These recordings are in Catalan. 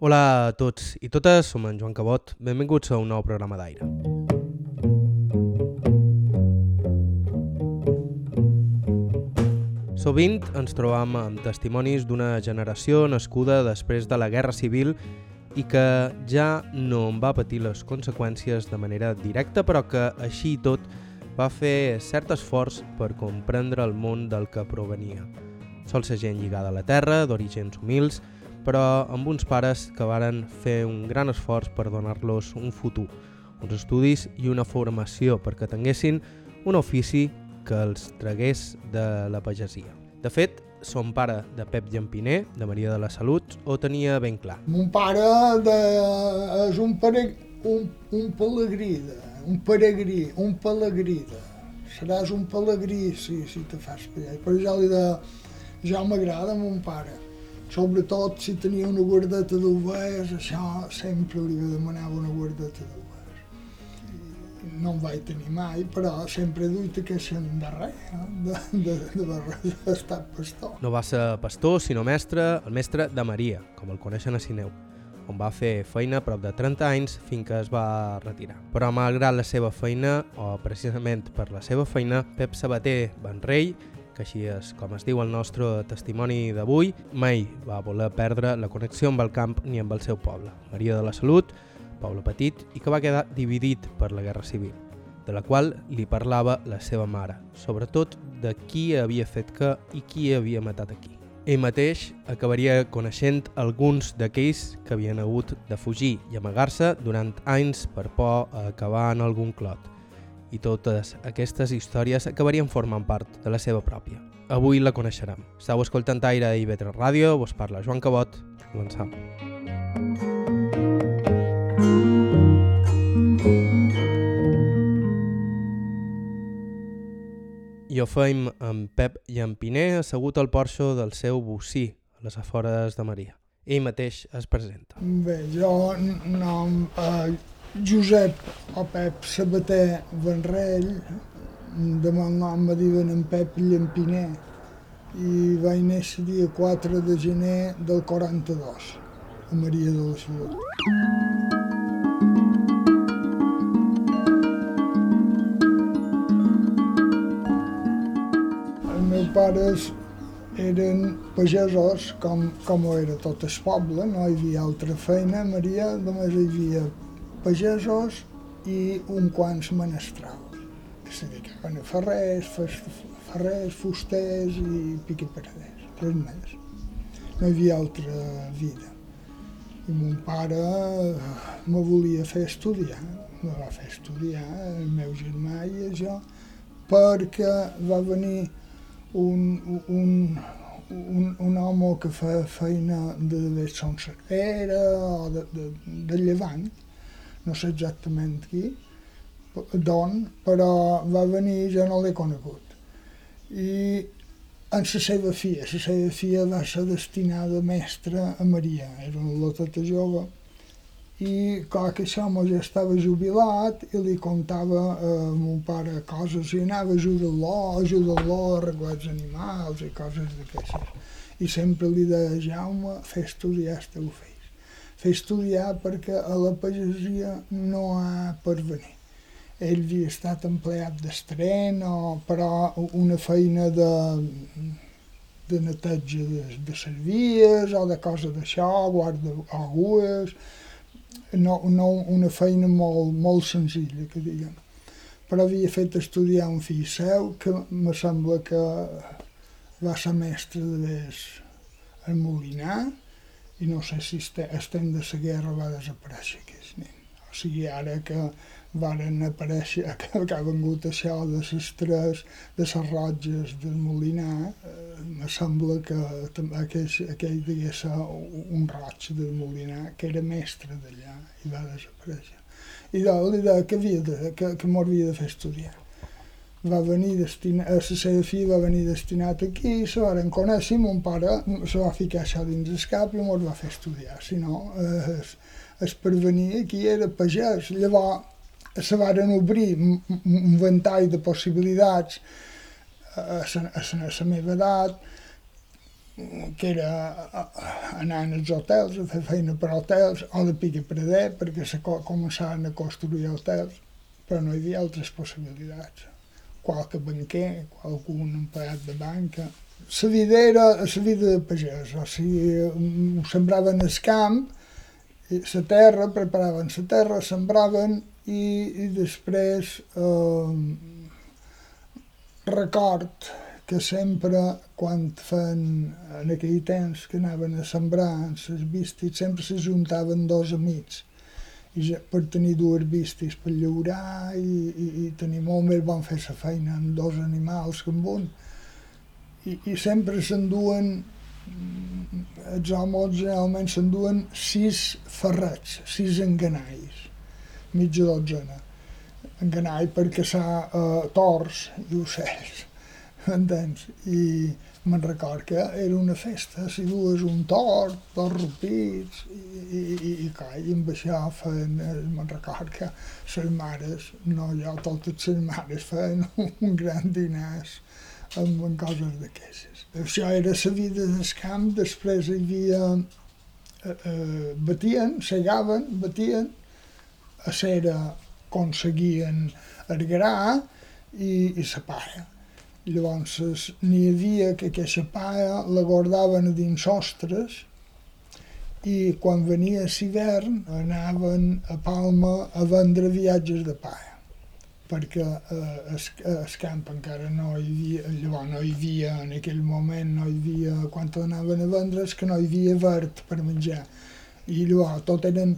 Hola a tots i totes, som en Joan Cabot. Benvinguts a un nou programa d'aire. Sovint ens trobam amb testimonis d'una generació nascuda després de la Guerra Civil i que ja no en va patir les conseqüències de manera directa, però que així i tot va fer cert esforç per comprendre el món del que provenia. Sol ser gent lligada a la terra, d'orígens humils, però amb uns pares que varen fer un gran esforç per donar-los un futur, uns estudis i una formació perquè tinguessin un ofici que els tragués de la pagesia. De fet, son pare de Pep Llampiner, de Maria de la Salut, ho tenia ben clar. Mon pare de, és un, pere, un, un pelegrí, de, un peregrí, un pelegrí. De, seràs un pelegrí si, si te fas per allà. Per ja, li de, ja m'agrada mon pare sobretot si tenia una guardeta d'ovelles, això sempre li demanava una guardeta d'ovelles. No en vaig tenir mai, però sempre he duit aquesta endarrer, eh? de, de, de, de estat pastor. No va ser pastor, sinó mestre, el mestre de Maria, com el coneixen a Sineu, on va fer feina a prop de 30 anys fins que es va retirar. Però malgrat la seva feina, o precisament per la seva feina, Pep Sabater Benrei que així és com es diu el nostre testimoni d'avui, mai va voler perdre la connexió amb el camp ni amb el seu poble. Maria de la Salut, poble petit, i que va quedar dividit per la Guerra Civil, de la qual li parlava la seva mare, sobretot de qui havia fet què i qui havia matat aquí. Ell mateix acabaria coneixent alguns d'aquells que havien hagut de fugir i amagar-se durant anys per por a acabar en algun clot i totes aquestes històries acabarien formant part de la seva pròpia. Avui la coneixerem. Estau escoltant Aire i Vetre Ràdio, vos parla Joan Cabot. Començam. I ho feim amb Pep Llampiner assegut al porxo del seu bocí, a les afores de Maria. Ell mateix es presenta. Bé, jo no, eh, Josep o Pep Sabater Benrell, de mon nom me diuen en Pep Llampiner, i vaig néixer dia 4 de gener del 42, a Maria de la Salut. Meus pares eren pagesos, com, com ho era tot el poble, no hi havia altra feina, Maria només hi havia pagesos i un quants menestrals que se dedicaven a ferrers, ferrers, fusters i piquiparaders, tres més. No hi havia altra vida. I mon pare me volia fer estudiar, me va fer estudiar, el meu germà i jo, perquè va venir un, un, un, un home que fa feina de, de Son Cervera o de, de, de Llevant, no sé exactament qui, d'on, però va venir, jo no l'he conegut. I en la seva filla, la seva filla va ser destinada mestra a Maria, era una loteta jove, i clar que això ja estava jubilat i li contava a mon pare coses i anava ajudar-lo, ajudar-lo a arreglar els animals i coses d'aquestes. I sempre li deia, Jaume, fes estudiar el teu fill fer estudiar perquè a la pagesia no ha per venir. Ell havia estat empleat d'estren, o, però una feina de, de neteja de, de servies o de cosa d'això, guarda agues, no, no una feina molt, molt senzilla, que diguem. Però havia fet estudiar un fill seu que me sembla que va ser mestre de ves al Molinar, i no sé si estem de la guerra va desaparèixer aquest nen. O sigui, ara que varen aparèixer, que, que ha vengut això de les tres, de les rotges del Molinar, eh, me sembla que aquell, aquell devia ser un roig del Molinar, que era mestre d'allà i va desaparèixer. I de, li que, havia de, que, que m'ho havia de fer estudiar va venir destinat, la seva filla va venir destinat aquí, se van conèixer, mon pare se va ficar això dins el cap i mos va fer estudiar, si no, es, es per venir aquí era pagès. Llavors se varen obrir un ventall de possibilitats a la meva edat, que era anar als hotels, a fer feina per hotels, o de pique preder, perquè se començaven a construir hotels, però no hi havia altres possibilitats. Qualque banquer, qualcun empleat de banca... La vida era la vida de pagès, o sigui, ho sembraven el camp, la terra, preparaven la terra, sembraven i, i després eh, record que sempre, quan fan, en aquell temps que anaven a sembrar les vistes, sempre se juntaven dos amics i per tenir dues vistes per llaurar i, i, i tenir molt més bon fer la feina amb dos animals que amb un. I, i sempre s'enduen, els homes generalment s'enduen sis ferrets, sis enganais, mitja dotzena. Enganai perquè s'ha eh, tors i ocells entens? I me'n record que era una festa, si dues un tort, dos rupits, i, i, i, clar, i amb això feien, me'n record que les mares, no jo, totes les mares feien un gran dinars amb coses d'aquestes. Això era la vida del camp, després hi havia, eh, eh, batien, segaven, batien, a cera aconseguien el gra i, i la palla Llavors n'hi havia que aquesta paia la guardaven a dins sostres i quan venia l'hivern anaven a Palma a vendre viatges de paia perquè eh, es, es camp encara no hi havia, llavors no hi havia, en aquell moment no hi havia, quan anaven a vendre és que no hi havia verd per menjar. I llavors tot eren,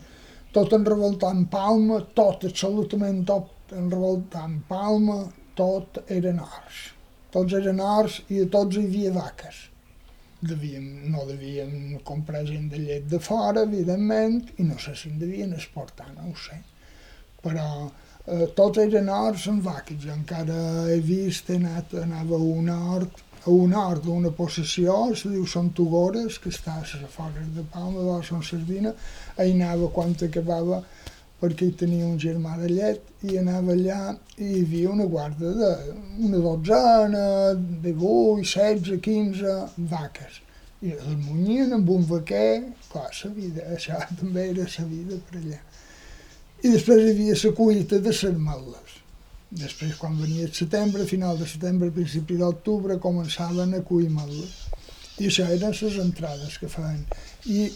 tot en revoltant palma, tot, absolutament tot en revoltant palma, tot eren horts tots eren horts i a tots hi havia vaques. Devíem, no devíem comprar gent de llet de fora, evidentment, i no sé si en devien exportar, no ho sé. Però eh, tots eren horts amb vaques. Jo encara he vist, he anat, anava a un hort, a un hort d'una possessió, es diu Són Tugores, que està a les afores de Palma, de Son Sardina, hi anava quan acabava perquè hi tenia un germà de llet i anava allà i hi havia una guarda de una dotzena, de 8, 16, 15 vaques. I les munyien amb un vaquer, clar, sa vida, això també era sa vida per allà. I després hi havia la cuita de les mal·les. Després, quan venia el setembre, final de setembre, principi d'octubre, començaven a cuir mal·les. I això eren les entrades que feien. I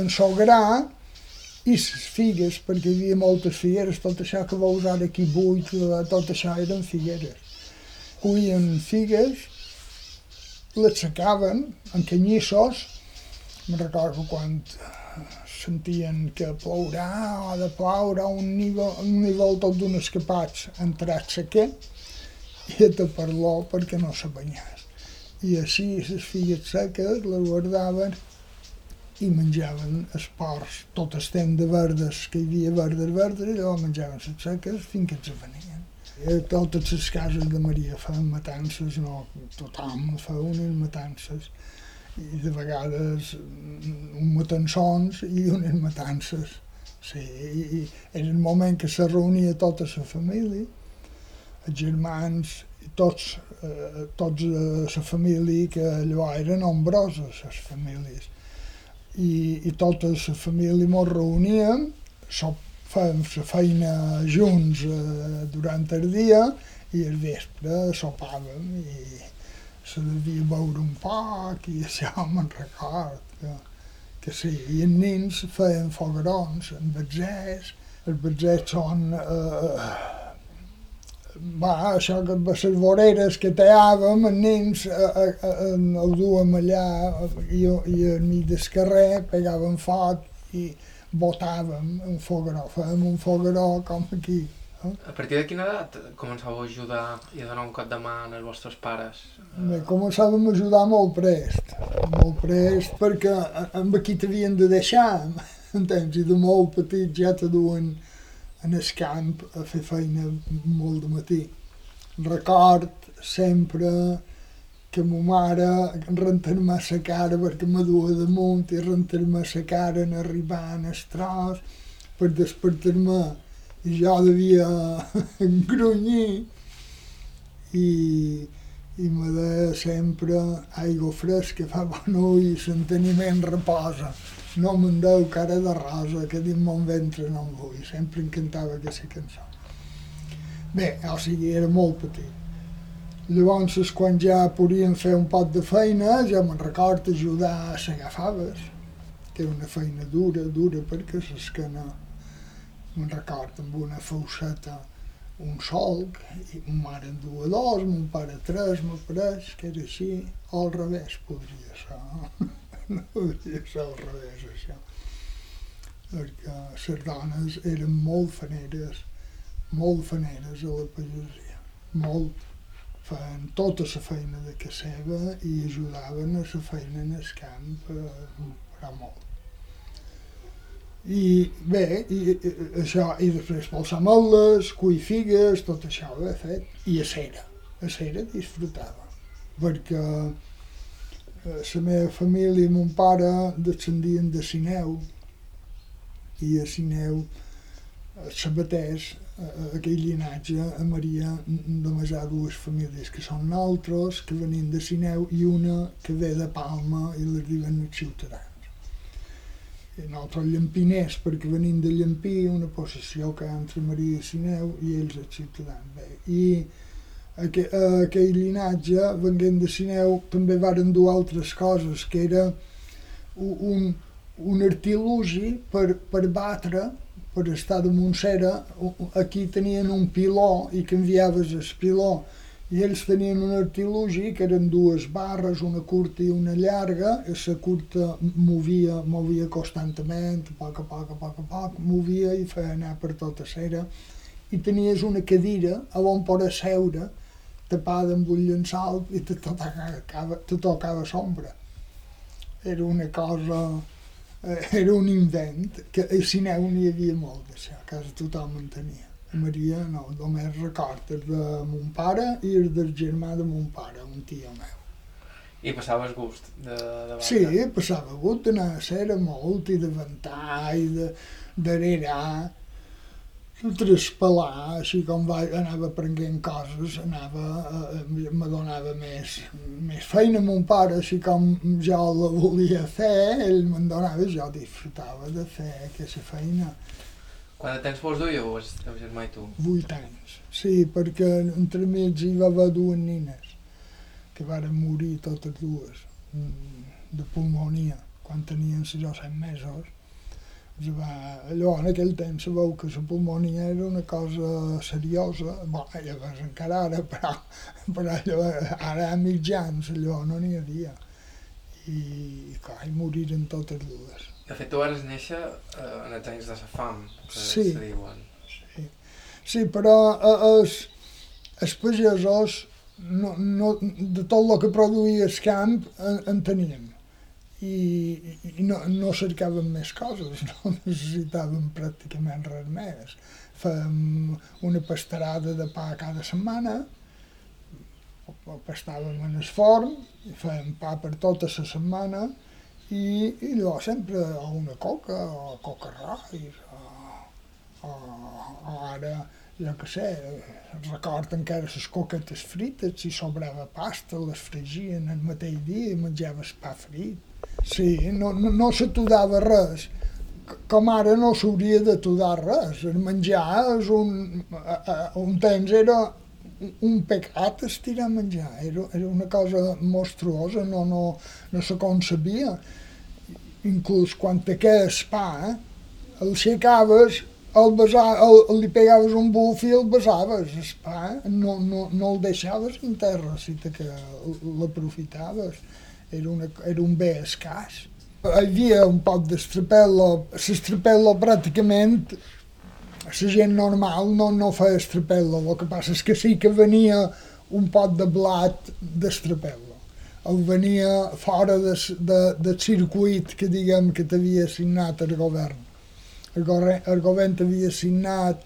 en Sograr, i les figues, perquè hi havia moltes figueres, tot això que veus ara aquí buit, tot això eren figueres. Cuien figues, les secaven en canyissos, me recordo quan sentien que plourà o de ploure un nivell, un nivell tot d'un escapats entrat sequer i a tapar-lo perquè no se banyés. I així les figues seques les guardaven i menjaven els porcs, tot el temps de verdes, que hi havia verdes, verdes, i llavors menjaven les seques fins que ens venien. I totes les cases de Maria feien matances, no, tothom feia unes matances, i de vegades un matançons i unes matances. Sí, i, i era el moment que se reunia tota la família, els germans, tots, eh, tots la família, que allò eren nombroses, les famílies i, i tota la família ens reuníem, so, fèiem la feina junts eh, durant el dia i al vespre sopàvem i se devia beure un poc i això me'n record que, que sí, i els nens feien fogarons amb batzers, els batzers són eh, va, això que les voreres que teàvem, els nens eh, eh, eh, ho duem allà i, i al mig del carrer pegàvem foc i botàvem un fogaró, fèiem un fogaró com aquí. Eh? A partir de quina edat començàveu a ajudar i a donar un cop de mà als vostres pares? Bé, començàvem a ajudar molt prest, molt prest, perquè amb aquí t'havien de deixar, entens? I de molt petit ja te duen en el camp a fer feina molt de matí. Record sempre que ma mare rentar-me la cara perquè me duia damunt i rentar-me la cara en arribar en el tros per despertar-me i jo devia grunyir i, i me deia sempre aigua fresca fa bon ull, l'enteniment reposa, no me'n deu cara de rosa, que dins mon ventre no em vull, sempre encantava aquesta cançó. Bé, o sigui, era molt petit. Llavors, quan ja podíem fer un pot de feina, ja me'n record ajudar a segar faves, que era una feina dura, dura, perquè l'esquena, me'n record, amb una fauceta un solc, i ma mare en duia dos, mon pare tres, me pareix que era així, o al revés podria ser, no ser al revés això, perquè les dones eren molt faneres, molt faneres a la pagesia, molt, feien tota la feina de casa seva i ajudaven a la feina en el camp, eh, però molt. I bé, i, i, això, i després pels ametlles, cuir figues, tot això ho he fet. I a cera, a cera disfrutava, perquè eh, la meva família i mon pare descendien de Sineu, i a Sineu, a Sabaters, aquell llinatge, a Maria només hi dues famílies que són nosaltres, que venim de Sineu, i una que ve de Palma i les diuen els ciutadans nosaltres llampiners, perquè venim de Llampí, una possessió que hi ha entre Maria i Sineu i ells els ciutadans. Bé, I aqu aquell llinatge, venint de Sineu, també varen dur altres coses, que era un, un artilugi per, per batre, per estar de Montsera, aquí tenien un piló i canviaves el piló. I ells tenien un artilugi que eren dues barres, una curta i una llarga, i la curta movia, movia constantment, a poc a poc, a poc a poc, movia i feia anar per tota cera, i tenies una cadira a on poder seure, tapada amb un llençol i te tocava, te tocava sombra. Era una cosa, eh, era un invent, que a Sineu n'hi havia molt d'això, quasi tothom en tenia. Maria no, només record el de mon pare i el del germà de mon pare, un tio meu. I passaves gust de, de Sí, passava gust d'anar a ser molt i de ventar i de d'arerar, traspalar, així com va, anava aprenent coses, anava, eh, me donava més, més feina a mon pare, així com jo la volia fer, ell me'n donava, jo disfrutava de fer aquesta feina. Quant de temps vols dur jo, el teu germà i tu? Vuit anys, sí, perquè entremig hi va haver dues nines que varen morir totes dues mm, de pulmonia quan tenien 6 o 7 mesos. Va, allò, en aquell temps sabeu que la pulmonia era una cosa seriosa, bo, llavors encara ara, però, però allò, ara a mitjans allò no n'hi havia. I, clar, i moriren totes dues. De fet, tu vas néixer eh, en els anys de la fam, que sí. se diuen. Sí, sí però eh, els, els pagesos, no, no, de tot el que produïa el camp, en, en teníem. I, i no, no cercàvem més coses, no necessitàvem pràcticament res més. Fèiem una pastarada de pa cada setmana, pastàvem en el forn, fèiem pa per tota la setmana, i, i llavors sempre o una coca o coca rais o, o, o ara jo què sé, record encara les coquetes frites, si sobrava pasta, les fregien el mateix dia i menjaves pa frit. Sí, no, no, no s'atudava res, com ara no s'hauria d'atudar res. El menjar és un, un temps era un pecat estirar menjar, era, era una cosa monstruosa, no, no, no se concebia inclús quan te quedes pa, el aixecaves, el, besa, el, li pegaves un buf i el besaves, el pa, no, no, no el deixaves en terra, si que l'aprofitaves, era, una, era un bé escàs. Hi havia un pot d'estrapel·lo, l'estrapel·lo pràcticament la gent normal no, no feia estrapel·lo, el que passa és que sí que venia un pot de blat d'estrapel·lo el venia fora de, de, del circuit que diguem que t'havia assignat el govern. El, el govern t'havia assignat,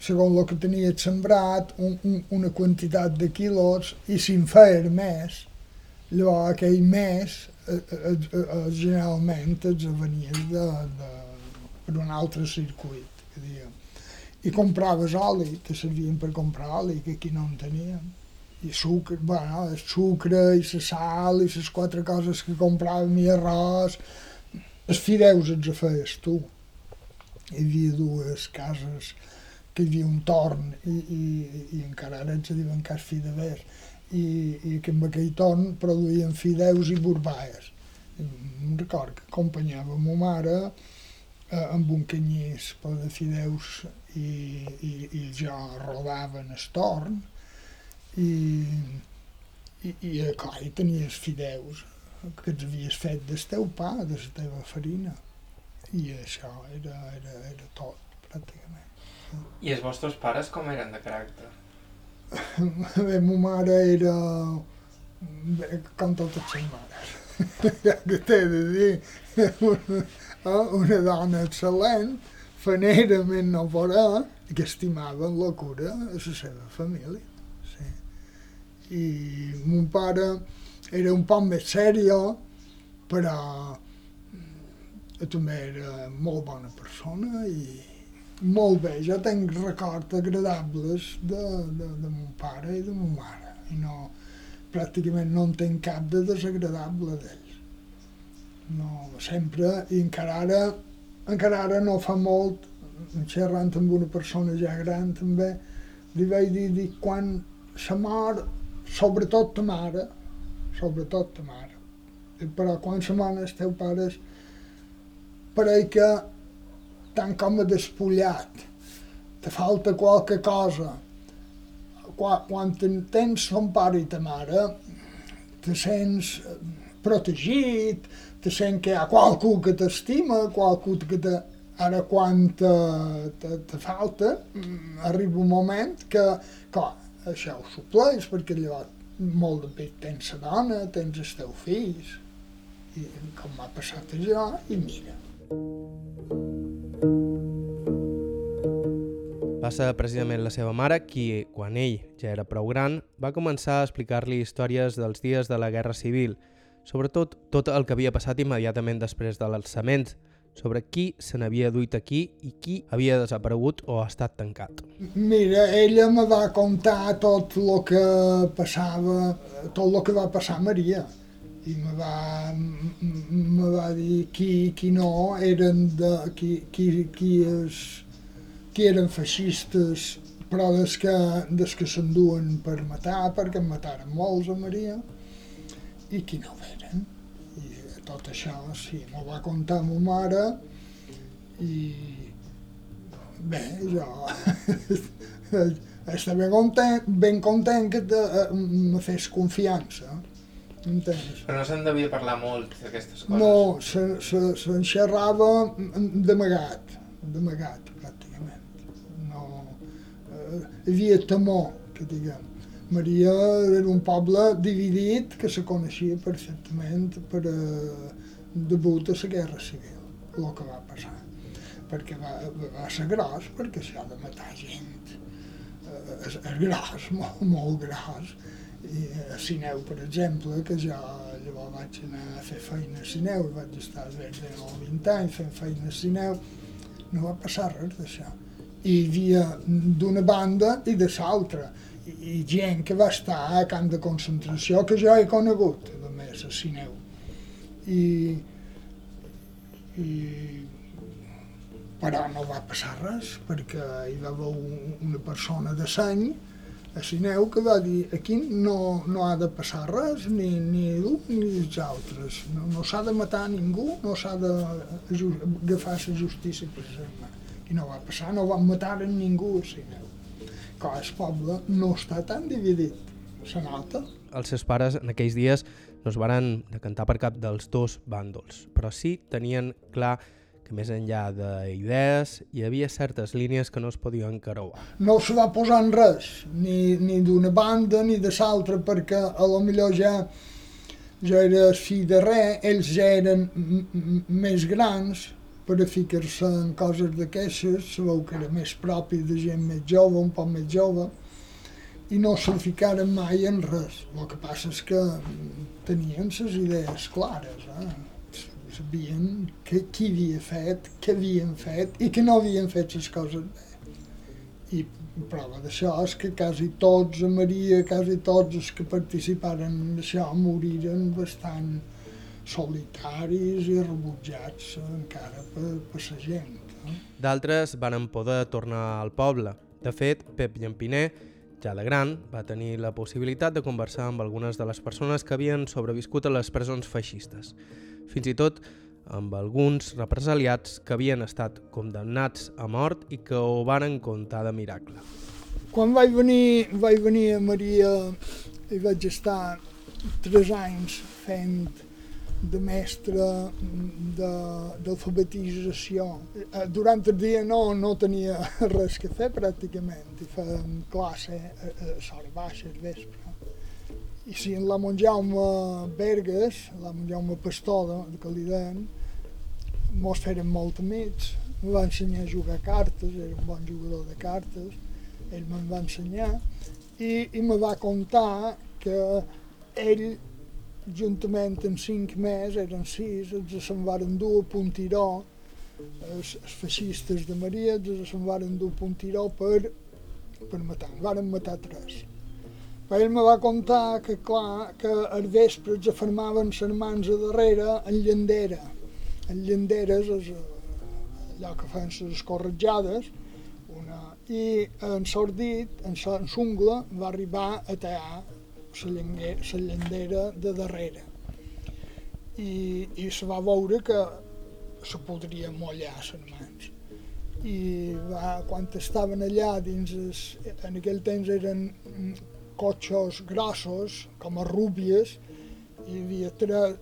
segons el que tenia sembrat, un, un, una quantitat de quilos i si en més, llavors aquell mes eh, eh, eh, generalment els venies de, de, per un altre circuit, que diguem. I compraves oli, te servien per comprar oli, que aquí no en teníem i sucre, bueno, el sucre i la sal i les quatre coses que compràvem i arròs. Els fideus els feies tu. Hi havia dues cases que hi havia un torn i, i, i encara ara ens diuen cas fidever i, i que amb aquell torn produïen fideus i burbaes. Em record que acompanyava ma mare eh, amb un canyís per de fideus i, i, i jo rodava en el torn i, i, i clar, hi tenies fideus que els havies fet del teu pa, de la teva farina i això era, era, era tot pràcticament. I els vostres pares com eren de caràcter? Bé, ma mare era com totes les mares. ja que t'he de dir, una, dona excel·lent, fanerament no vorà, que estimava la cura a la seva família. Sí. I mon pare era un poc més sèrio, però també era molt bona persona i molt bé. Jo tenc records agradables de, de, de mon pare i de mon mare i no, pràcticament no en tenc cap de desagradable d'ells. No, sempre, i encara ara, encara ara no fa molt, xerrant amb una persona ja gran també, li vaig dir, dir quan sa mort, sobretot ta mare, sobretot ta mare, però quan sa mare els teus pares, pareix que tant com a despullat, te falta qualque cosa, quan, quan tens son pare i ta mare, te sents protegit, te sents que hi ha qualcú que t'estima, qualcú que te... Ara quan te, te, te falta, arriba un moment que, clar, això ho supleix, perquè llavors molt de bé tens la dona, tens els teus fills, i com m'ha passat a jo, i mira. Va ser precisament la seva mare qui, quan ell ja era prou gran, va començar a explicar-li històries dels dies de la Guerra Civil, sobretot tot el que havia passat immediatament després de l'alçament, sobre qui se n'havia duit aquí i qui havia desaparegut o ha estat tancat. Mira, ella me va contar tot el que passava, tot el que va passar a Maria i me va, me va dir qui, qui no eren de, qui, qui, qui és, que eren feixistes, però des que, des que s'enduen per matar, perquè en mataren molts a Maria, i qui no eren. I tot això, sí, m'ho va contar ma mare, i bé, jo estava ben content, ben content que te, me fes confiança. Entens? Però no se'n devia parlar molt d'aquestes coses? No, se'n se, se, se xerrava d'amagat, d'amagat pràcticament. No, eh, hi havia temor, que diguem. Maria era un poble dividit que se coneixia perfectament per eh, debut a la Guerra Civil, el que va passar. Perquè va, va ser gros, perquè s'ha de matar gent. Eh, és, és gros, molt, molt gros i a Sineu, per exemple, que jo llavors vaig anar a fer feina a Sineu vaig estar des de 20 anys fent feina a Sineu, no va passar res d'això. Hi havia d'una banda i de l'altra, I, i gent que va estar a camp de concentració que jo he conegut, a més, a Sineu. I, i però no va passar res, perquè hi va haver un, una persona de seny a Sineu que va dir aquí no, no ha de passar res, ni, ni un ni els altres. No, no s'ha de matar ningú, no s'ha d'agafar la justícia per ser I no va passar, no van matar a ningú a Sineu. Clar, el poble no està tan dividit, se nota. Els seus pares en aquells dies no es varen decantar per cap dels dos bàndols, però sí tenien clar que més enllà d'idees hi havia certes línies que no es podien creuar. No se va posar en res, ni, ni d'una banda ni de l'altra, perquè a lo millor ja, ja era fill de res, ells ja eren més grans per a ficar-se en coses d'aquestes, sabeu que era més propi de gent més jove, un poc més jove, i no se ficaren mai en res. El que passa és que tenien les idees clares, eh? Sabien que, qui havia fet, que havien fet i que no havien fet les coses bé. I prova d'això és que quasi tots a Maria, quasi tots els que participaren en això moriren bastant solitaris i rebutjats encara per, per la gent. Eh? D'altres van poder tornar al poble. De fet, Pep Llampiner, ja de gran, va tenir la possibilitat de conversar amb algunes de les persones que havien sobreviscut a les presons feixistes. Fins i tot amb alguns represaliats que havien estat condemnats a mort i que ho varen contar de miracle. Quan vaig venir, vaig venir a Maria i vaig estar tres anys fent de mestre d'alfabetització. Eh, durant el dia no, no tenia res que fer pràcticament i fèiem classe a, a l'hora baixa, al vespre. I si en la Montjaume Berges, la Montjaume Pastora, que li deien, mos feren molt amics, em va ensenyar a jugar a cartes, era un bon jugador de cartes, ell me'n va ensenyar, i, i me va contar que ell, juntament amb cinc més, eren sis, els se'n varen dur a Puntiró, els, els feixistes de Maria, els se'n varen dur a Puntiró per, per matar, varen matar tres. Ell me va contar que, clar, que els afermaven les mans a darrere en llandera, en llanderes, és allò que fan les escorretjades, una, i en sordit, en l'ungla, va arribar a tallar la llandera de darrere. I, i se va veure que se podria mollar les mans. I va, quan estaven allà dins, es, en aquell temps eren cotxos grossos, com a rúbies, hi havia tres,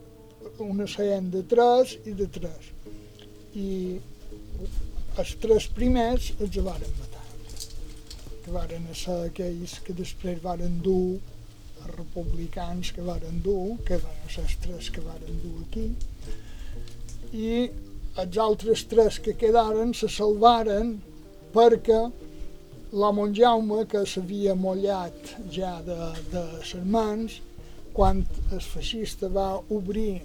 una seient de tres i de tres. I els tres primers els varen matar, que varen ser aquells que després varen dur els republicans que varen dur, que van ser els tres que varen dur aquí, i els altres tres que quedaren se salvaren perquè la Montjaume, que s'havia mollat ja de, de les mans, quan el feixista va obrir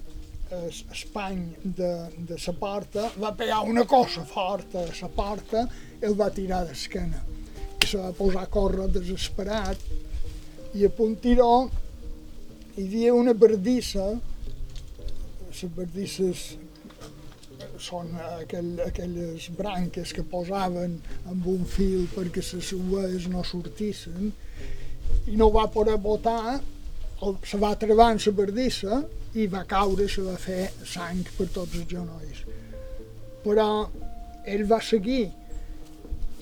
espany de, de la porta, va pegar una cosa forta a la porta i el va tirar d'esquena. I se va posar a córrer desesperat i a Puntiró hi havia una bardissa, les bardisses són aquell, aquelles branques que posaven amb un fil perquè les sues no sortissin i no va poder botar, se va trebar en la bardissa i va caure, se va fer sang per tots els genolls. Però ell va seguir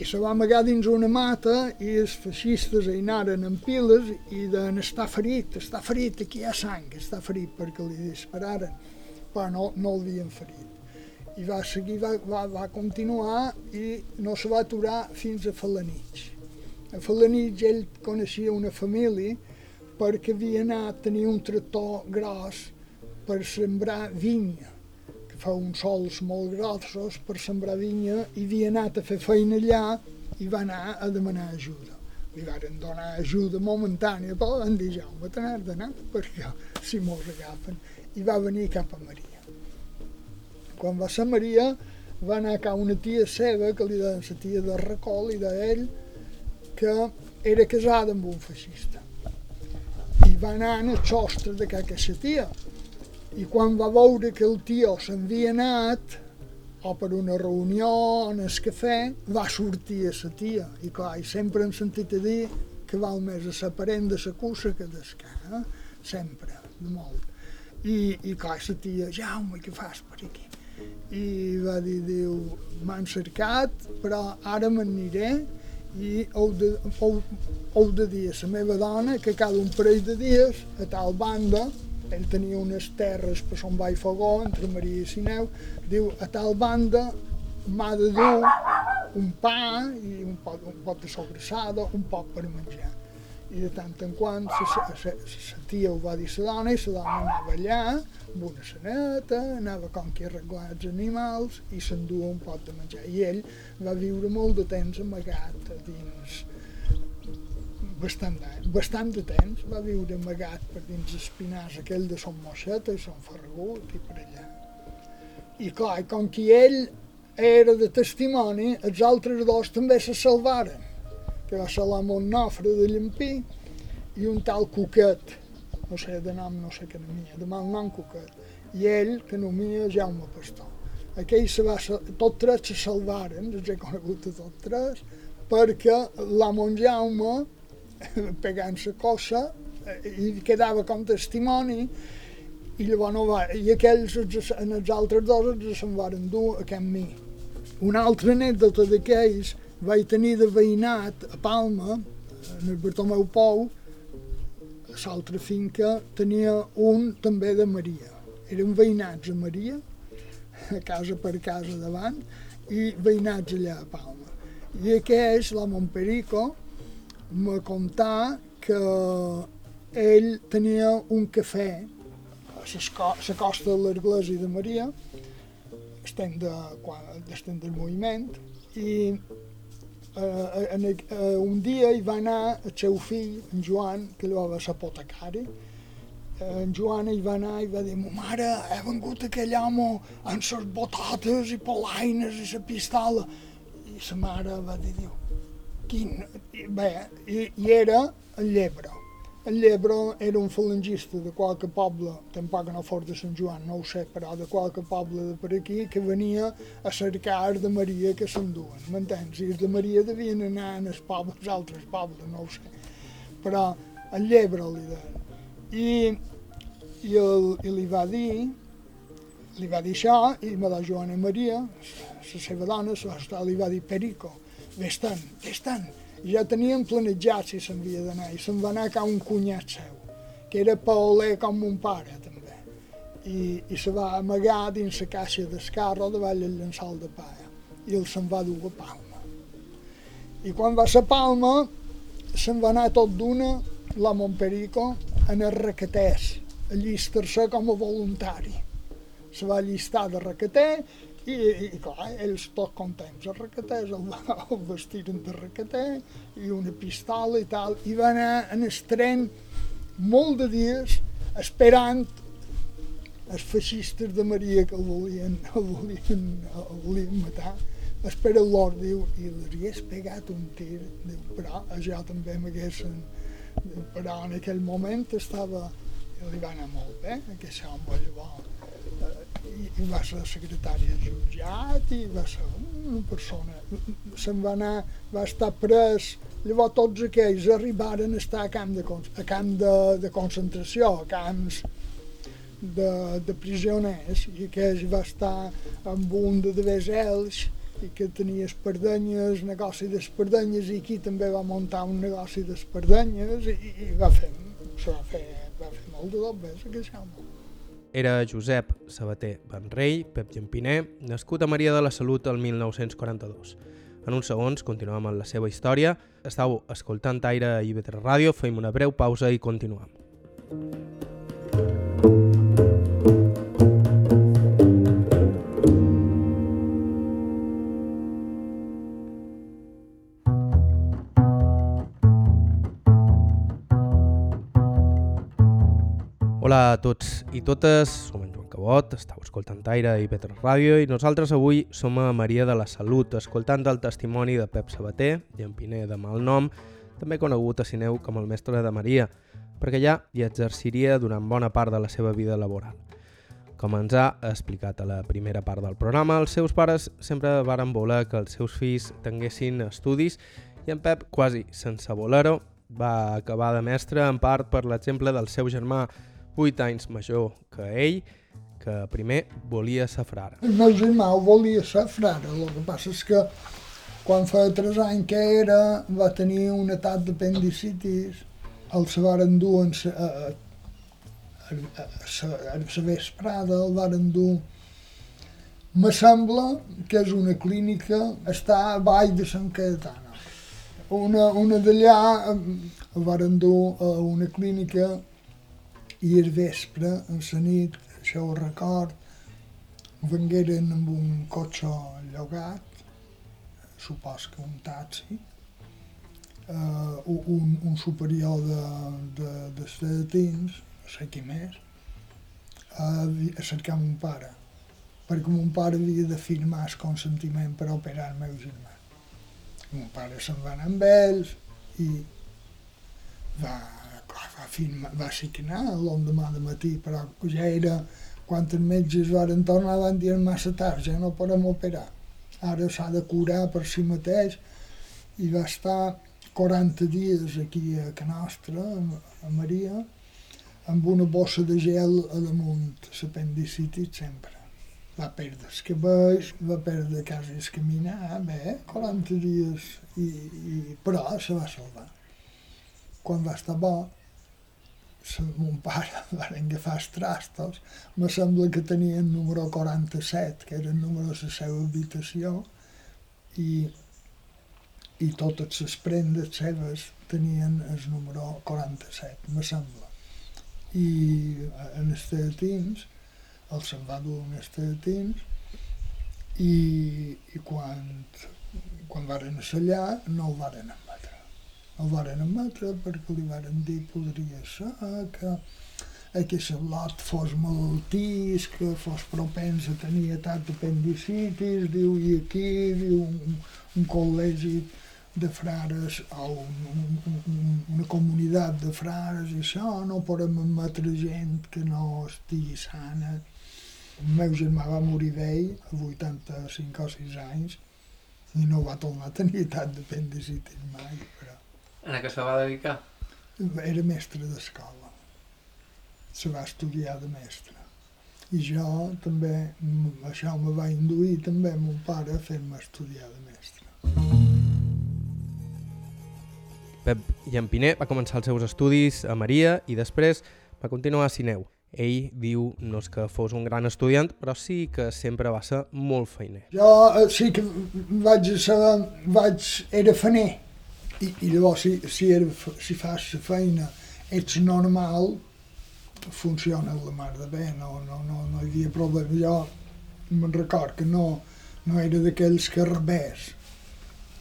i se va amagar dins una mata i els feixistes hi anaren en piles i deien està ferit, està ferit, aquí hi ha sang, està ferit perquè li dispararen, però no, no l'havien ferit. I va seguir, va, va, va continuar i no se va aturar fins a Falanich. A Falanich ell coneixia una família perquè havia anat a tenir un tractor gros per sembrar vinya, que fa uns sols molt grossos per sembrar vinya, i havia anat a fer feina allà i va anar a demanar ajuda. Li varen donar ajuda momentània, però van dir, Jaume, te n'has d'anar, perquè si mos agafen. I va venir cap a Maria. Quan va ser Maria, va anar a una tia seva, que li deien la tia de Recol, i d'ell, que era casada amb un feixista. I va anar al sostre de que la tia, i quan va veure que el tio s'havia anat, o per una reunió en el cafè, va sortir a la tia. I clar, i sempre hem sentit a dir que val més a la parent de la cussa que d'esca, eh? sempre, de molt. I, i clar, la tia, Jaume, què fas per aquí? I va dir, diu, m'han cercat, però ara m'aniré i heu de, heu, heu de dir a la meva dona que cada un parell de dies a tal banda ell tenia unes terres per Son Vall Fogó, entre Maria i Sineu, diu, a tal banda m'ha de dur un pa i un pot, un pot de sobrassada, un poc per menjar. I de tant en quant la tia ho va dir a la dona i la dona anava allà amb una seneta, anava com que arreglar els animals i s'endua un pot de menjar. I ell va viure molt de temps amagat dins bastant, bastant de temps, va viure amagat per dins espinars aquell de Son Moixeta i Son Ferragut i per allà. I clar, com que ell era de testimoni, els altres dos també se salvaren. Que va ser l'amo Nofre de Llampí, i un tal Cuquet, no sé, de nom no sé què nomia, de mal nom Cuquet, i ell que nomia Jaume Pastor. Aquell se va, tots tres se salvaren, els he conegut a tots tres, perquè l'amo Jaume, pegant la cosa, i quedava com testimoni, i llavors no va, i aquells, en els altres dos, se'n van dur a Can Mi. Una altra anècdota d'aquells vaig tenir de veïnat a Palma, en el Bartomeu Pou, a l'altra finca tenia un també de Maria. Eren veïnats a Maria, a casa per casa davant, i veïnats allà a Palma. I aquest, la Montperico, me contà que ell tenia un cafè a la costa de l'Església de Maria, estem, de, estem del moviment, i en, eh, un dia hi va anar el seu fill, en Joan, que li va ser apotecari, eh, en Joan hi va anar i va dir, mare, he vengut aquell home amb les botates i polaines i la pistola. I la mare va dir, diu, quin... Bé, i, i era el llebre. El Llebre era un falangista de qualque poble, tampoc no fos de Sant Joan, no ho sé, però de qualque poble de per aquí, que venia a cercar de Maria que s'enduen, m'entens? I de Maria devien anar en els pobles, altres pobles, no ho sé. Però el Llebre li deien. I, i, el, i li va dir, li va dir això, i me la Joana Maria, la seva dona, li va dir Perico, vés-te'n, vés-te'n, ja tenien planejat si s'havia d'anar i se'n va anar a un cunyat seu, que era paoler com mon pare també, i, i se va amagar dins la caixa d'escarro davall el llençol de paia i el se'n va dur a Palma. I quan va a Palma se'n va anar tot d'una la Montperico en el requetès, a llistar-se com a voluntari. Se va llistar de requeter i, i clar, ells tots contents, els requeters el, el vestiren de requeter i una pistola i tal, i va anar en el tren molt de dies esperant els feixistes de Maria que el volien, el volien, el volien matar, espera l'or, diu, i li hagués pegat un tir, diu, però jo també m'haguessin, però en aquell moment estava, li va anar molt bé, aquest home llavors i va ser secretari de jutjat i va ser una persona se'n va anar, va estar pres llavors tots aquells arribaren a estar a camp de, a camp de, de concentració, a camps de, de prisioners i aquells va estar amb un de Devesels i que tenia espardenyes, negoci d'espardenyes i aquí també va muntar un negoci d'espardenyes i, i va fer, va fer, va fer molt de dobbes aquest home. Era Josep Sabater Benrei, Pep Llampiner, nascut a Maria de la Salut el 1942. En uns segons continuem amb la seva història. Estau escoltant Aire a IB3 Ràdio, feim una breu pausa i continuem. A tots i totes, som en Joan Cabot, estàu escoltant Aire i Petra Ràdio i nosaltres avui som a Maria de la Salut, escoltant el testimoni de Pep Sabater, llampiner de mal nom, també conegut a Sineu com el mestre de Maria, perquè ja hi exerciria durant bona part de la seva vida laboral. Com ens ha explicat a la primera part del programa, els seus pares sempre varen voler que els seus fills tinguessin estudis i en Pep, quasi sense voler-ho, va acabar de mestre en part per l'exemple del seu germà 8 anys major que ell, que primer volia ser frare. El meu germà volia ser frare, el que passa és que quan fa 3 anys que era va tenir un atac d'apendicitis, el se varen dur en la vesprada, el varen dur me sembla que és una clínica, està a Vall de Sant Caetana. Una, una d'allà varen dur a una clínica i el vespre, a la nit, això ho record, vengueren amb un cotxe llogat, supos que un taxi, uh, un, un superior de, de, de estatins, no sé qui més, a, a cercar mon pare, perquè mon pare havia de firmar el consentiment per operar el meu germà. Mon pare se'n va anar amb ells i va, clar, va, firmar, va signar l'endemà de matí, però ja era quan els metges van tornar van dir massa tard, ja no podem operar. Ara s'ha de curar per si mateix i va estar 40 dies aquí a Can Nostra, a Maria, amb una bossa de gel a damunt l'apendicitis sempre. Va perdre els cabells, va perdre quasi el caminar, bé, 40 dies, i, i, però se va salvar. Quan va estar bo, mon pare va agafar els trastos, me sembla que tenia el número 47, que era el número de la seva habitació, i, i totes les prendes seves tenien el número 47, me sembla. I en els teatins, el se'n va dur en els teatins, i, i quan, quan varen assallar no el varen admetre. El varen admetre perquè li varen dir podria ser que que lot fos malaltís, que fos propens a tenir atac d'apendicitis, diu, i aquí, diu, un, un col·legi de frares o un, un, una comunitat de frares i això, no podem admetre gent que no estigui sana. El meu germà va morir vell a 85 o 6 anys i no va tornar a tenir tant d'apendicitis mai. En què se va dedicar? Era mestre d'escola. Se va estudiar de mestre. I jo també, això me va induir també mon pare a fer-me estudiar de mestre. Pep Llampiner va començar els seus estudis a Maria i després va continuar a Sineu. Ell diu no és que fos un gran estudiant, però sí que sempre va ser molt feiner. Jo eh, sí que vaig ser, vaig, era feiner, i, i llavors si, si, era, si fas la feina ets normal, funciona la mar de bé, no, no, no, no hi havia problema. Jo me'n record que no, no era d'aquells que rebés,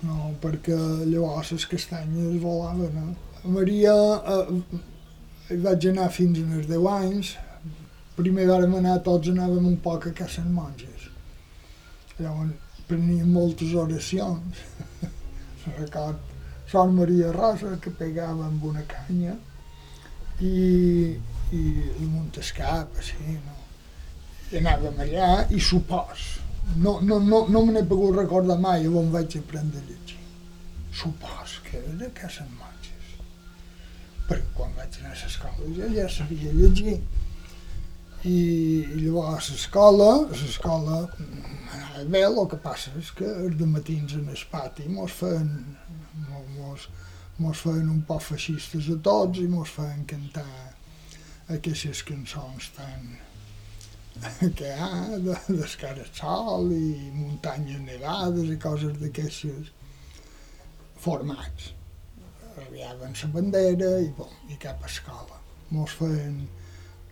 no, perquè llavors les castanyes volaven. Eh? A Maria eh, vaig anar fins als 10 anys. Primer vàrem anar, tots anàvem un poc a casa monges. Llavors preníem moltes oracions. Record Sor Maria Rosa, que pegava amb una canya, i, i el Montescap, així, no? I anàvem allà i supòs no, no, no, no me n'he pogut recordar mai on vaig aprendre a llegir. Supos que era de casa monges. Perquè quan vaig anar a l'escola ja, ja sabia llegir. I, i llavors a l'escola, a l'escola anava bé, el que passa és que els matins en el pati mos feien, mos, mos feien un poc feixistes a tots i mos feien cantar aquestes cançons tan, que hi ha de, d'escarasol i muntanyes nevades i coses d'aquestes formats. Arribaven la bandera i, bon, i cap a escola. Mos feien,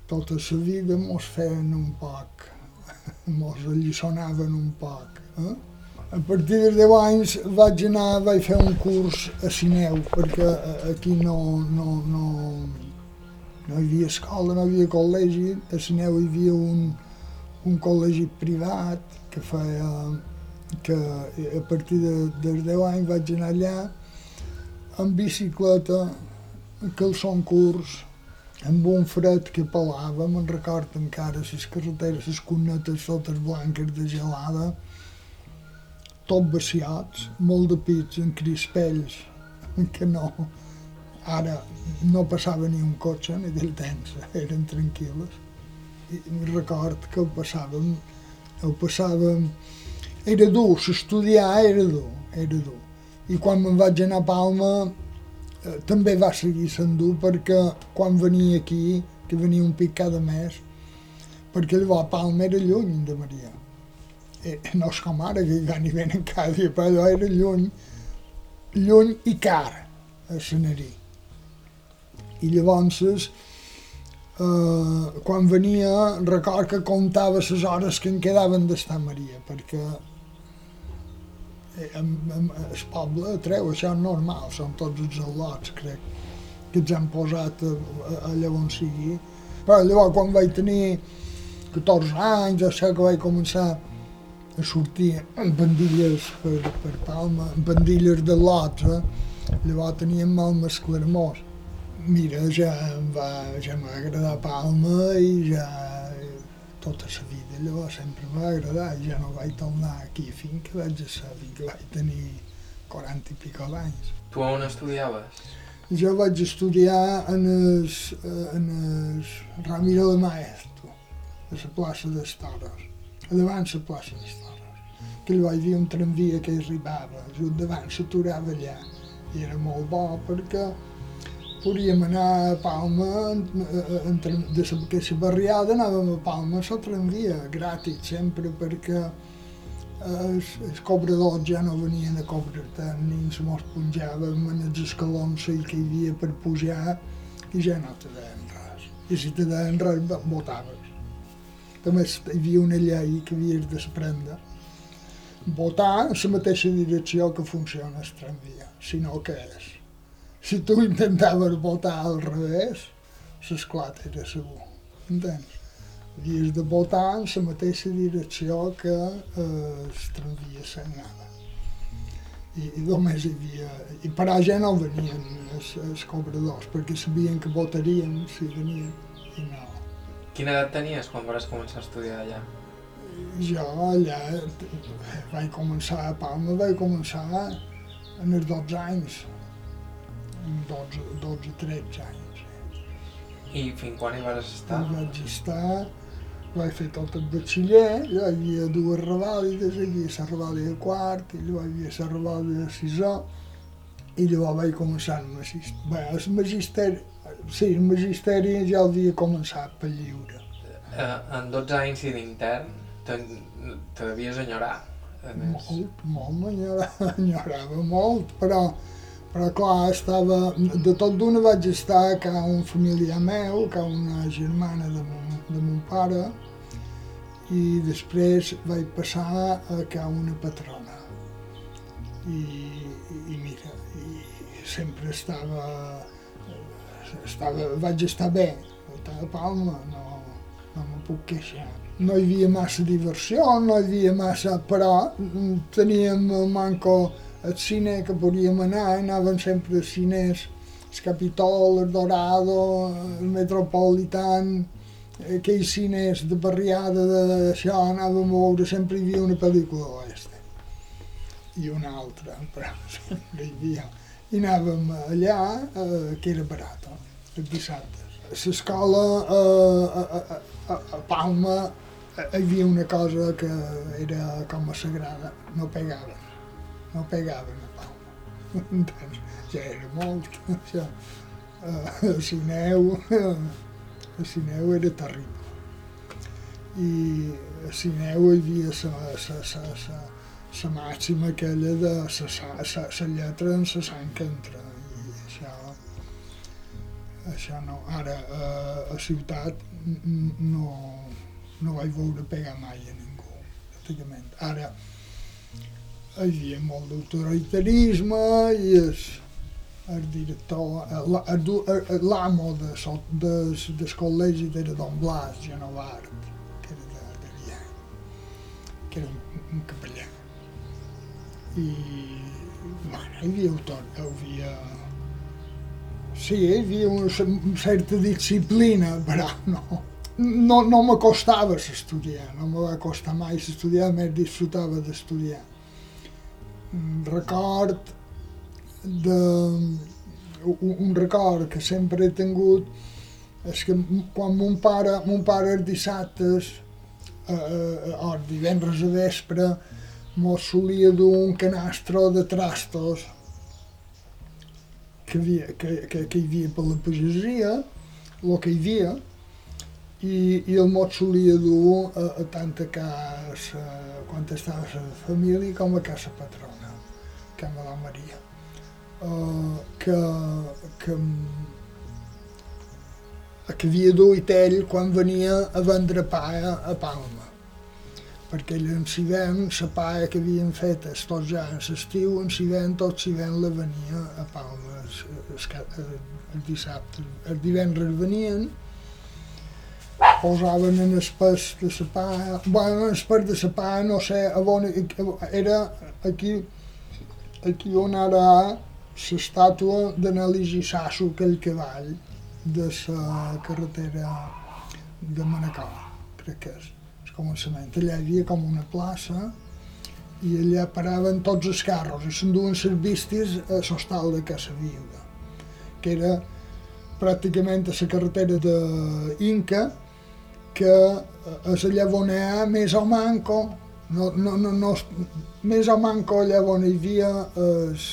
tota la vida mos feien un poc, mos alliçonaven un poc. Eh? A partir dels 10 anys vaig anar, vaig fer un curs a Sineu, perquè aquí no, no, no, no hi havia escola, no hi havia col·legi, a Sineu hi havia un, un col·legi privat que feia que a partir de, dels 10 anys vaig anar allà amb bicicleta, calçon curts, amb un fred que pelava, me'n record encara les carreteres, les cunetes totes blanques de gelada, tot vaciats, molt de pits en crispells, que no, Ara no passava ni un cotxe ni del temps, eren tranquil·les. I record que ho passàvem, ho passàvem... Era dur, s'estudiar era dur, era dur. I quan me'n vaig anar a Palma eh, també va seguir sent dur perquè quan venia aquí, que venia un pic cada mes, perquè llavors Palma era lluny de Maria. Eh, no és com ara, que venen cada dia, però era lluny, lluny i car a Senerí. I llavors, eh, quan venia, record que comptava les hores que em quedaven d'estar Maria, perquè eh, el poble treu, això és normal, són tots els al·lots, crec, que ens han posat allà on sigui. Però llavors, quan vaig tenir 14 anys, sigui que vaig començar sortia amb pandilles per, per Palma, amb pandilles de eh? llavors teníem molt més clarmós. Mira, ja em va, ja m'ha agradat Palma i ja tota la vida llavors sempre m'ha agradat i ja no vaig tornar aquí fins que vaig a saber que vaig tenir 40 i pico d'anys. Tu on estudiaves? Jo vaig estudiar en el, en el Ramiro de Maestro, a la plaça dels Toros, a davant la plaça dels Toros. Que hi vaig dir un tramvia que arribava, just davant s'aturava allà. I era molt bo perquè podíem anar a Palma, entre, de la, que la barriada anàvem a Palma a la tramvia, gratis sempre, perquè els, els cobradors ja no venien a cobrar-te, ni se mos punjaven en els escalons que hi havia per pujar i ja no te deien res. I si te deien res, votaves. També hi havia una llei que havies de prendre. Votar en la mateixa direcció que funciona el tramvia, si no, què és? Si tu intentaves votar al revés, l'esclat era segur, entens? havies de votar en la mateixa direcció que eh, el tramvia s'anava. I, I només hi havia... I per allà no venien els, els cobradors, perquè sabien que votarien si venien, i no. Quina edat tenies quan vas començar a estudiar allà? Jo allà vaig començar a Palma, vaig començar en els 12 anys, 12, 12 13 anys. I fins quan hi vas estar? I vaig estar vaig fer tot el batxiller, hi havia dues revàlides, hi havia la revàlida de quart, hi havia la revàlida de sisè, i llavors vaig començar el magisteri. Bé, el magisteri, sí, el magisteri ja havia començat per lliure. Eh, en 12 anys i d'intern te, devies enyorar. Més. Molt, molt m'enyorava, enyorava molt, però, però clar, estava, de tot d'una vaig estar a un familiar meu, que una germana de mon, de mon pare, i després vaig passar a que una patrona. I sempre estava, estava, vaig estar bé, a Palma, no, no me puc queixar. No hi havia massa diversió, no hi havia massa, però teníem el manco al cine que podíem anar, anàvem sempre als cines, el Capitol, el Dorado, el Metropolitan, aquells cines de barriada d'això, anàvem a veure, sempre hi havia una pel·lícula oeste i una altra, però sempre hi havia. I anàvem allà, eh, que era barat, els dissabtes. A l'escola, eh, a, a, a, a Palma, hi havia una cosa que era com a sagrada, no pegaven, no pegaven a Palma. Entens? Ja era molt, això. Uh, a Sineu, a Sineu era terrible. I a Sineu hi havia la, la, la, la, la màxima aquella de la lletra en la sang que entra. I això, això no. Ara, a, a ciutat no, no vaig veure pegar mai a ningú, pràcticament. Ara, hi havia molt d'autoritarisme i el, el director, l'amo de, de, del col·legi era Don Blas Genovart, que era de, de que era un, un capellà. I, bueno, hi havia tot, hi havia... Sí, hi havia una certa disciplina, però no, no, no me costava estudiar, no me va costar mai estudiar, més disfrutava d'estudiar. Record de, un, un record que sempre he tingut és que quan mon pare, mon pare els dissabtes eh, eh, o els divendres a vespre mos solia dur un canastro de trastos que, havia, que, que, que hi havia per la pagesia, el que hi havia, i, i el mot solia dur a, a tant a casa, quan estava la família com a casa patrona, que a la Maria. Uh, que, que, que havia duit ell quan venia a vendre pa a, a Palma perquè ell en Sivent, la paia que havien fet tots ja en l'estiu, en Sivent, tot Sivent la venia a Palma el, el, el, el dissabte. El divendres venien posaven en el pes de la pa, bueno, en el pes de la pa, no sé, a on, era aquí, aquí on ara l'estàtua d'Anàlisi Sasso, aquell cavall de la carretera de Manacor, crec que és començament. Allà hi havia com una plaça i allà paraven tots els carros i s'enduen les vistes a l'hostal de Casa Viuda, que era pràcticament a la carretera d'Inca, que és allà on hi ha més o manco, no, no, no, no, més o manco allà on hi havia es,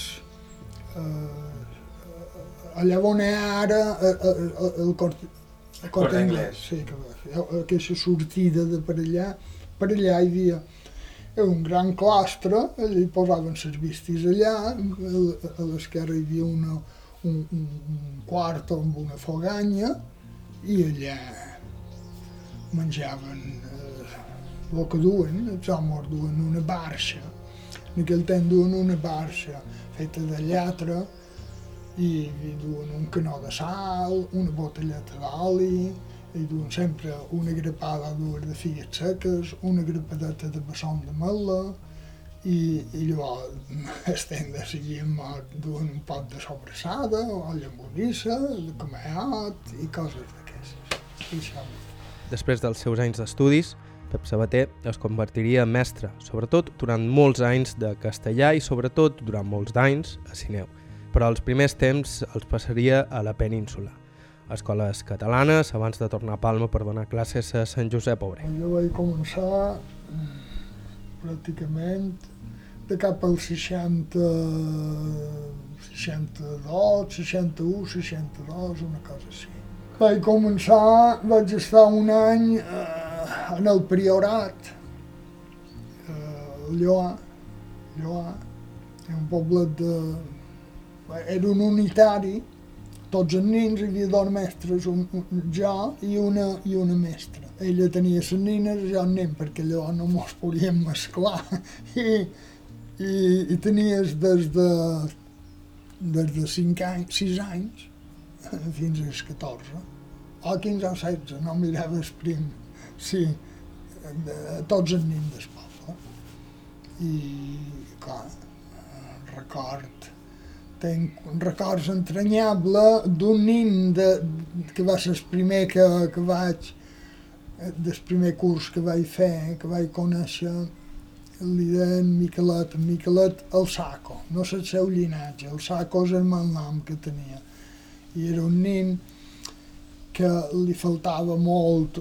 eh, allà on hi ha ara el, el, el, cort, el cort anglès. Sí, que, aquesta sortida de per allà, per allà hi havia un gran claustre, allà hi posaven les vistes allà, a l'esquerra hi havia una, un, un, un quart amb una foganya i allà menjaven eh, el que duen, els homes duen una barxa, en aquell temps duen una barxa feta de llatra i hi duen un canó de sal, una botelleta d'oli, hi duen sempre una grapada dues de figues seques, una grapadeta de bessons de mel·la, i, i llavors estem de seguir mort duen un pot de sobrassada, o llonganissa, de comeat i coses d'aquestes. Després dels seus anys d'estudis, Pep Sabater es convertiria en mestre, sobretot durant molts anys de castellà i sobretot durant molts d'anys a Sineu. Però els primers temps els passaria a la península, escoles catalanes, abans de tornar a Palma per donar classes a Sant Josep Obrer. Jo vaig començar pràcticament de cap al 60, 62, 61, 62, una cosa així. Vaig començar, vaig estar un any eh, en el Priorat, eh, Lloà, Lloà, un poble de... Era un unitari, tots els nins, hi havia dos mestres, un, un, jo i una, i una mestra. Ella tenia les nines, jo el nen, perquè allò no mos podíem mesclar. I, i, i tenies des de, des de 5 anys, 6 anys fins als 14, o 15 o 16, no mirava el prim, sí, de, tots els nins del poble. I, clar, record, tenc records entranyables d'un nin de, que va ser el primer que, que vaig, del primer curs que vaig fer, que vaig conèixer, li deien Miquelet, Miquelet el Saco, no sé el seu llinatge, el Saco és el mal nom que tenia. I era un nin que li faltava molt,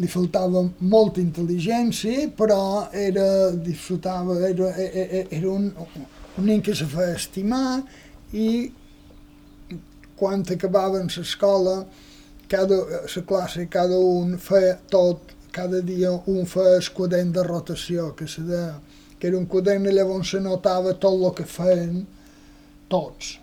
li faltava molta intel·ligència, però era, disfrutava, era, era, era un, un nen que se feia estimar i quan acabaven l'escola, cada, la classe, cada un feia tot, cada dia un feia el quadern de rotació, que se deia, que era un quadern on se notava tot el que feien tots.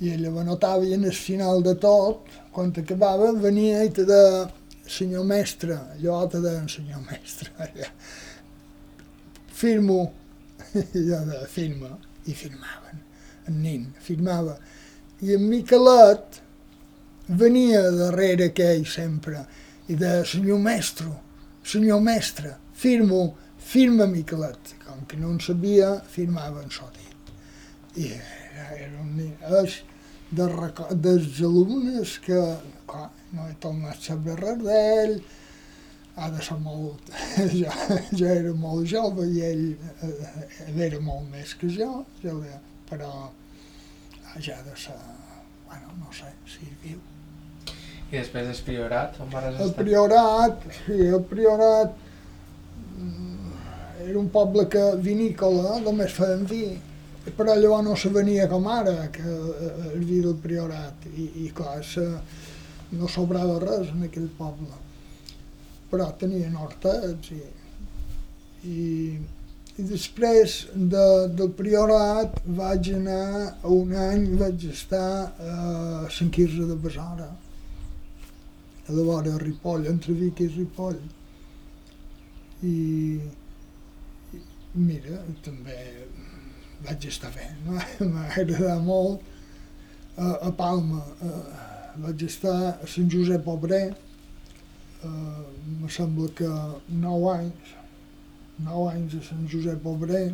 I ella ho notava i en el final de tot, quan acabava, venia i te deia, senyor mestre, allò te deia, senyor mestre, allà, firmo, jo de firma, i firmaven, en nin, firmava. I en Miquelet venia darrere aquell sempre, i de senyor mestre, senyor mestre, firmo, firma Miquelet. Com que no en sabia, firmava en so dit. I era, era un nin, és de, dels alumnes que, clar, no he tornat a saber res d'ell, de ser molt... jo, jo era molt jove i ell, eh, ell era molt més que jo, jo però ja ha de ser... Bueno, no sé si viu. I després del priorat, on vas estar? El priorat, sí, el priorat mm, era un poble que vinícola, només feien vi, però llavors no se venia com ara, que el vi del priorat, i, i clar, se, no sobrava res en aquell poble però tenien hortets i, i, i després de, del priorat vaig anar, un any vaig estar a Sant Quirze de Besora, a la vora de Ripoll, entre Vic i Ripoll. I, i mira, també vaig estar bé, no? m'ha agradat molt a, a Palma. A, vaig estar a Sant Josep Obrer, eh, me sembla que 9 anys, 9 anys a Sant Josep Obrer,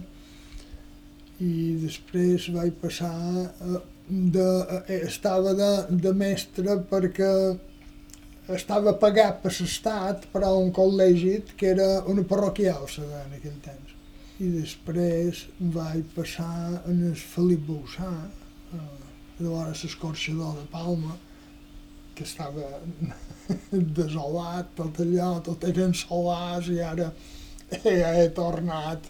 i després vaig passar eh, de, eh, estava de, de mestre perquè estava pagat per l'estat per a un col·legi que era una parroquial en aquell temps. I després vaig passar en el Felip Boussà, eh, llavors l'escorxador de Palma, que estava desolat, tot allò, tot eren solars i ara he, he tornat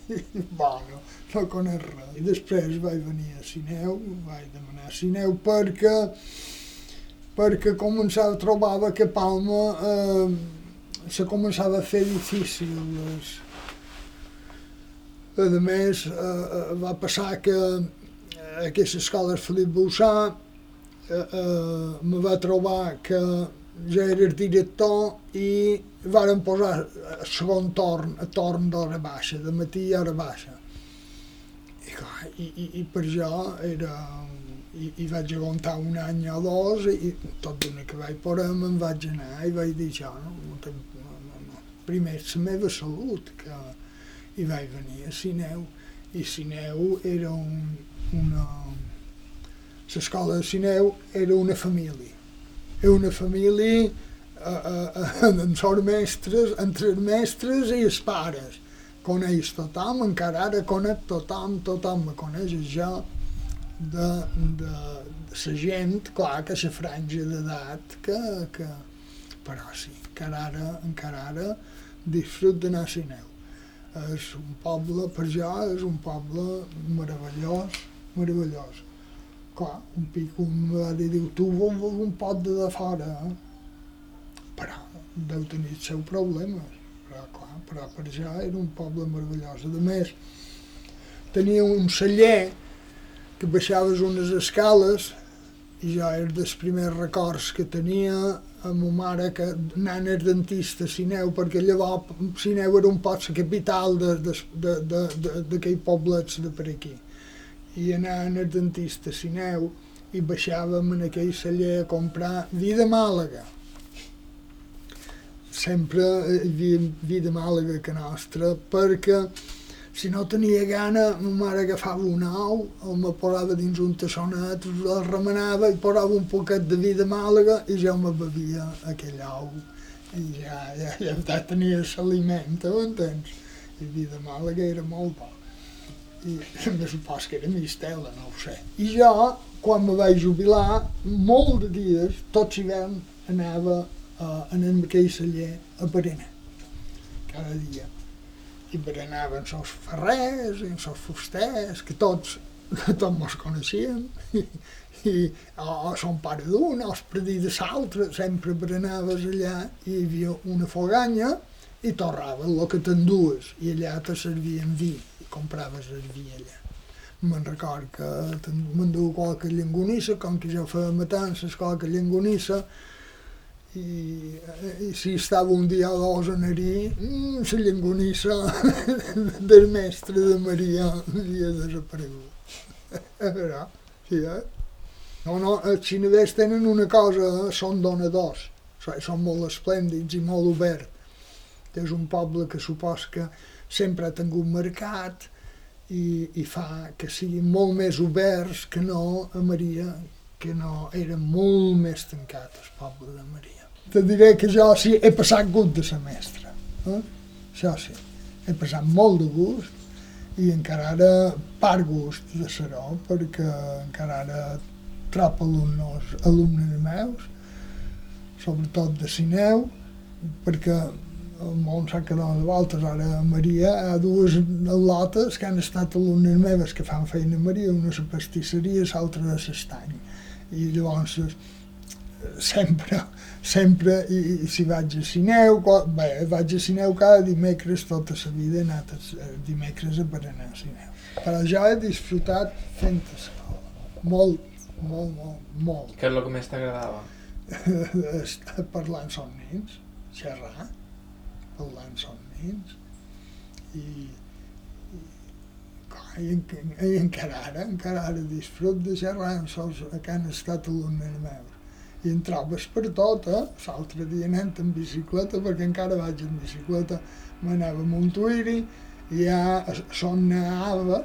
bueno, no conec res. I després vaig venir a Sineu, vaig demanar a Sineu perquè perquè començava, trobava que Palma eh, se començava a fer difícil les, a més, eh, va passar que aquesta escola Felip Boussà eh, eh, me va trobar que ja era el director i varen posar el segon torn, a torn la baixa, de matí a hora baixa. I, i, i, per això era... I, i vaig aguantar un any o dos i tot d'una que vaig por me'n vaig anar i vaig dir això, no, primer la meva salut, que i vaig venir a Sineu i Sineu era un, una... L'escola de Sineu era una família. Era una família eh, eh, amb els mestres, entre els mestres i els pares. Coneix tothom, encara ara conec tothom, tothom me coneix jo de, de, de la gent, clar, que la franja d'edat, que, que, però sí, encara ara, encara ara disfrut d'anar a Sineu és un poble, per jo, és un poble meravellós, meravellós. Clar, un pic un va dir, diu, tu vols un pot de, de fora, eh? però deu tenir els seus problemes. Però, clar, però per jo era un poble meravellós. A més, tenia un celler que baixaves unes escales i jo era dels primers records que tenia amb ma mare que anant al dentista a Sineu, perquè llavors Sineu era un pot la capital d'aquells de, de, de, de, poblets de per aquí. I anant al dentista Sineu i baixàvem en aquell celler a comprar vi de Màlaga. Sempre hi havia vi de Màlaga que nostra, perquè si no tenia gana, ma mare agafava un ou, el me posava dins un tassonet, el remenava i posava un poquet de vi de Màlaga i jo me bevia aquell ou. I ja, ja, ja, ja tenia l'aliment, ho entens? I vi de Màlaga era molt bo. I me supos que era mistela, no ho sé. I jo, quan me vaig jubilar, molt de dies, tots hivern, anava uh, en aquell celler a berenar, cada dia. I berenaven els ferrers els fusters, que tots, tots mos coneixien, i, i o, son pare d'un, o el predí de l'altre, sempre berenaves allà, i hi havia una foganya, i torraven el que t'endues, i allà te servien vi, compraves el vi allà. Me'n record que m'enduia qualque llengonissa, com que jo feia matances, qualque llengonissa, i, i si estava un dia o dos a Narí, mmm, la llengonissa del mestre de Maria havia desaparegut. Però, sí, eh? No, no, els xinevers tenen una cosa, són donadors, són molt esplèndids i molt oberts. És un poble que supos que sempre ha tingut mercat i, i fa que siguin molt més oberts que no a Maria, que no era molt més tancat el poble de Maria te diré que jo sí he passat gust de semestre. Eh? Això sí, he passat molt de gust i encara ara part gust de ser-ho, perquè encara ara trobo alumnes, alumnes meus, sobretot de Sineu, perquè el món s'ha quedat de voltes. Ara a Maria hi ha dues lotes que han estat alumnes meves que fan feina a Maria, una a pastisseria i l'altra a l'estany. I llavors sempre, sempre, i, i si vaig a Sineu, bé, vaig a Sineu cada dimecres tota la vida, he anat a, dimecres a berenar a Sineu. Però jo he disfrutat fent escola, molt, molt, molt, molt. Què és el que més t'agradava? Estar parlant amb nens, xerrar, amb nens, i, i, i, i encara ara, encara ara disfrut de xerrar amb els que han estat alumnes meus i en trobes per tot, eh? L'altre dia anant en bicicleta, perquè encara vaig en bicicleta, m'anava a Montuïri, i ha Son Ava,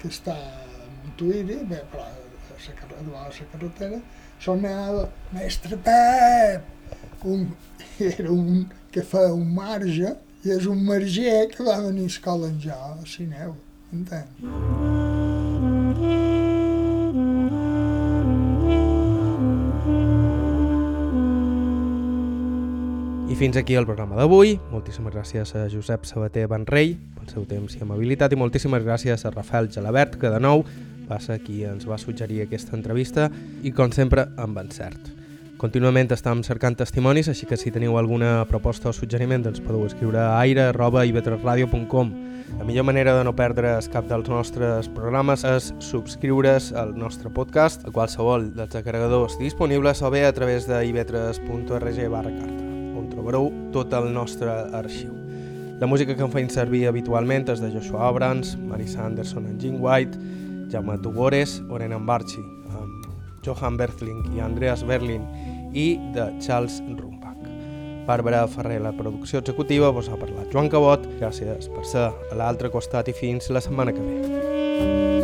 que està a Montuïri, bé, però a la carretera, a la carretera, Son Ava, mestre Pep, un, era un que fa un marge, i és un marger que va venir a escola en jo, a Sineu, entens? I fins aquí el programa d'avui. Moltíssimes gràcies a Josep Sabater Benrei pel seu temps i amabilitat i moltíssimes gràcies a Rafael Gelabert, que de nou va ser qui ens va suggerir aquesta entrevista i, com sempre, amb encert. Contínuament estem cercant testimonis, així que si teniu alguna proposta o suggeriment ens podeu escriure a aire.ivetresradio.com La millor manera de no perdre's cap dels nostres programes és subscriure's al nostre podcast a qualsevol dels agregadors disponibles o bé a través de ivetres.org barra carta on trobareu tot el nostre arxiu. La música que em feim servir habitualment és de Joshua Abrams, Marisa Anderson en Jim White, Jaume Tugores, Oren Ambarchi, amb Johan Berthling i Andreas Berlin i de Charles Rumbach. Bàrbara Ferrer, la producció executiva, vos ha parlat Joan Cabot. Gràcies per ser a l'altre costat i fins la setmana que ve.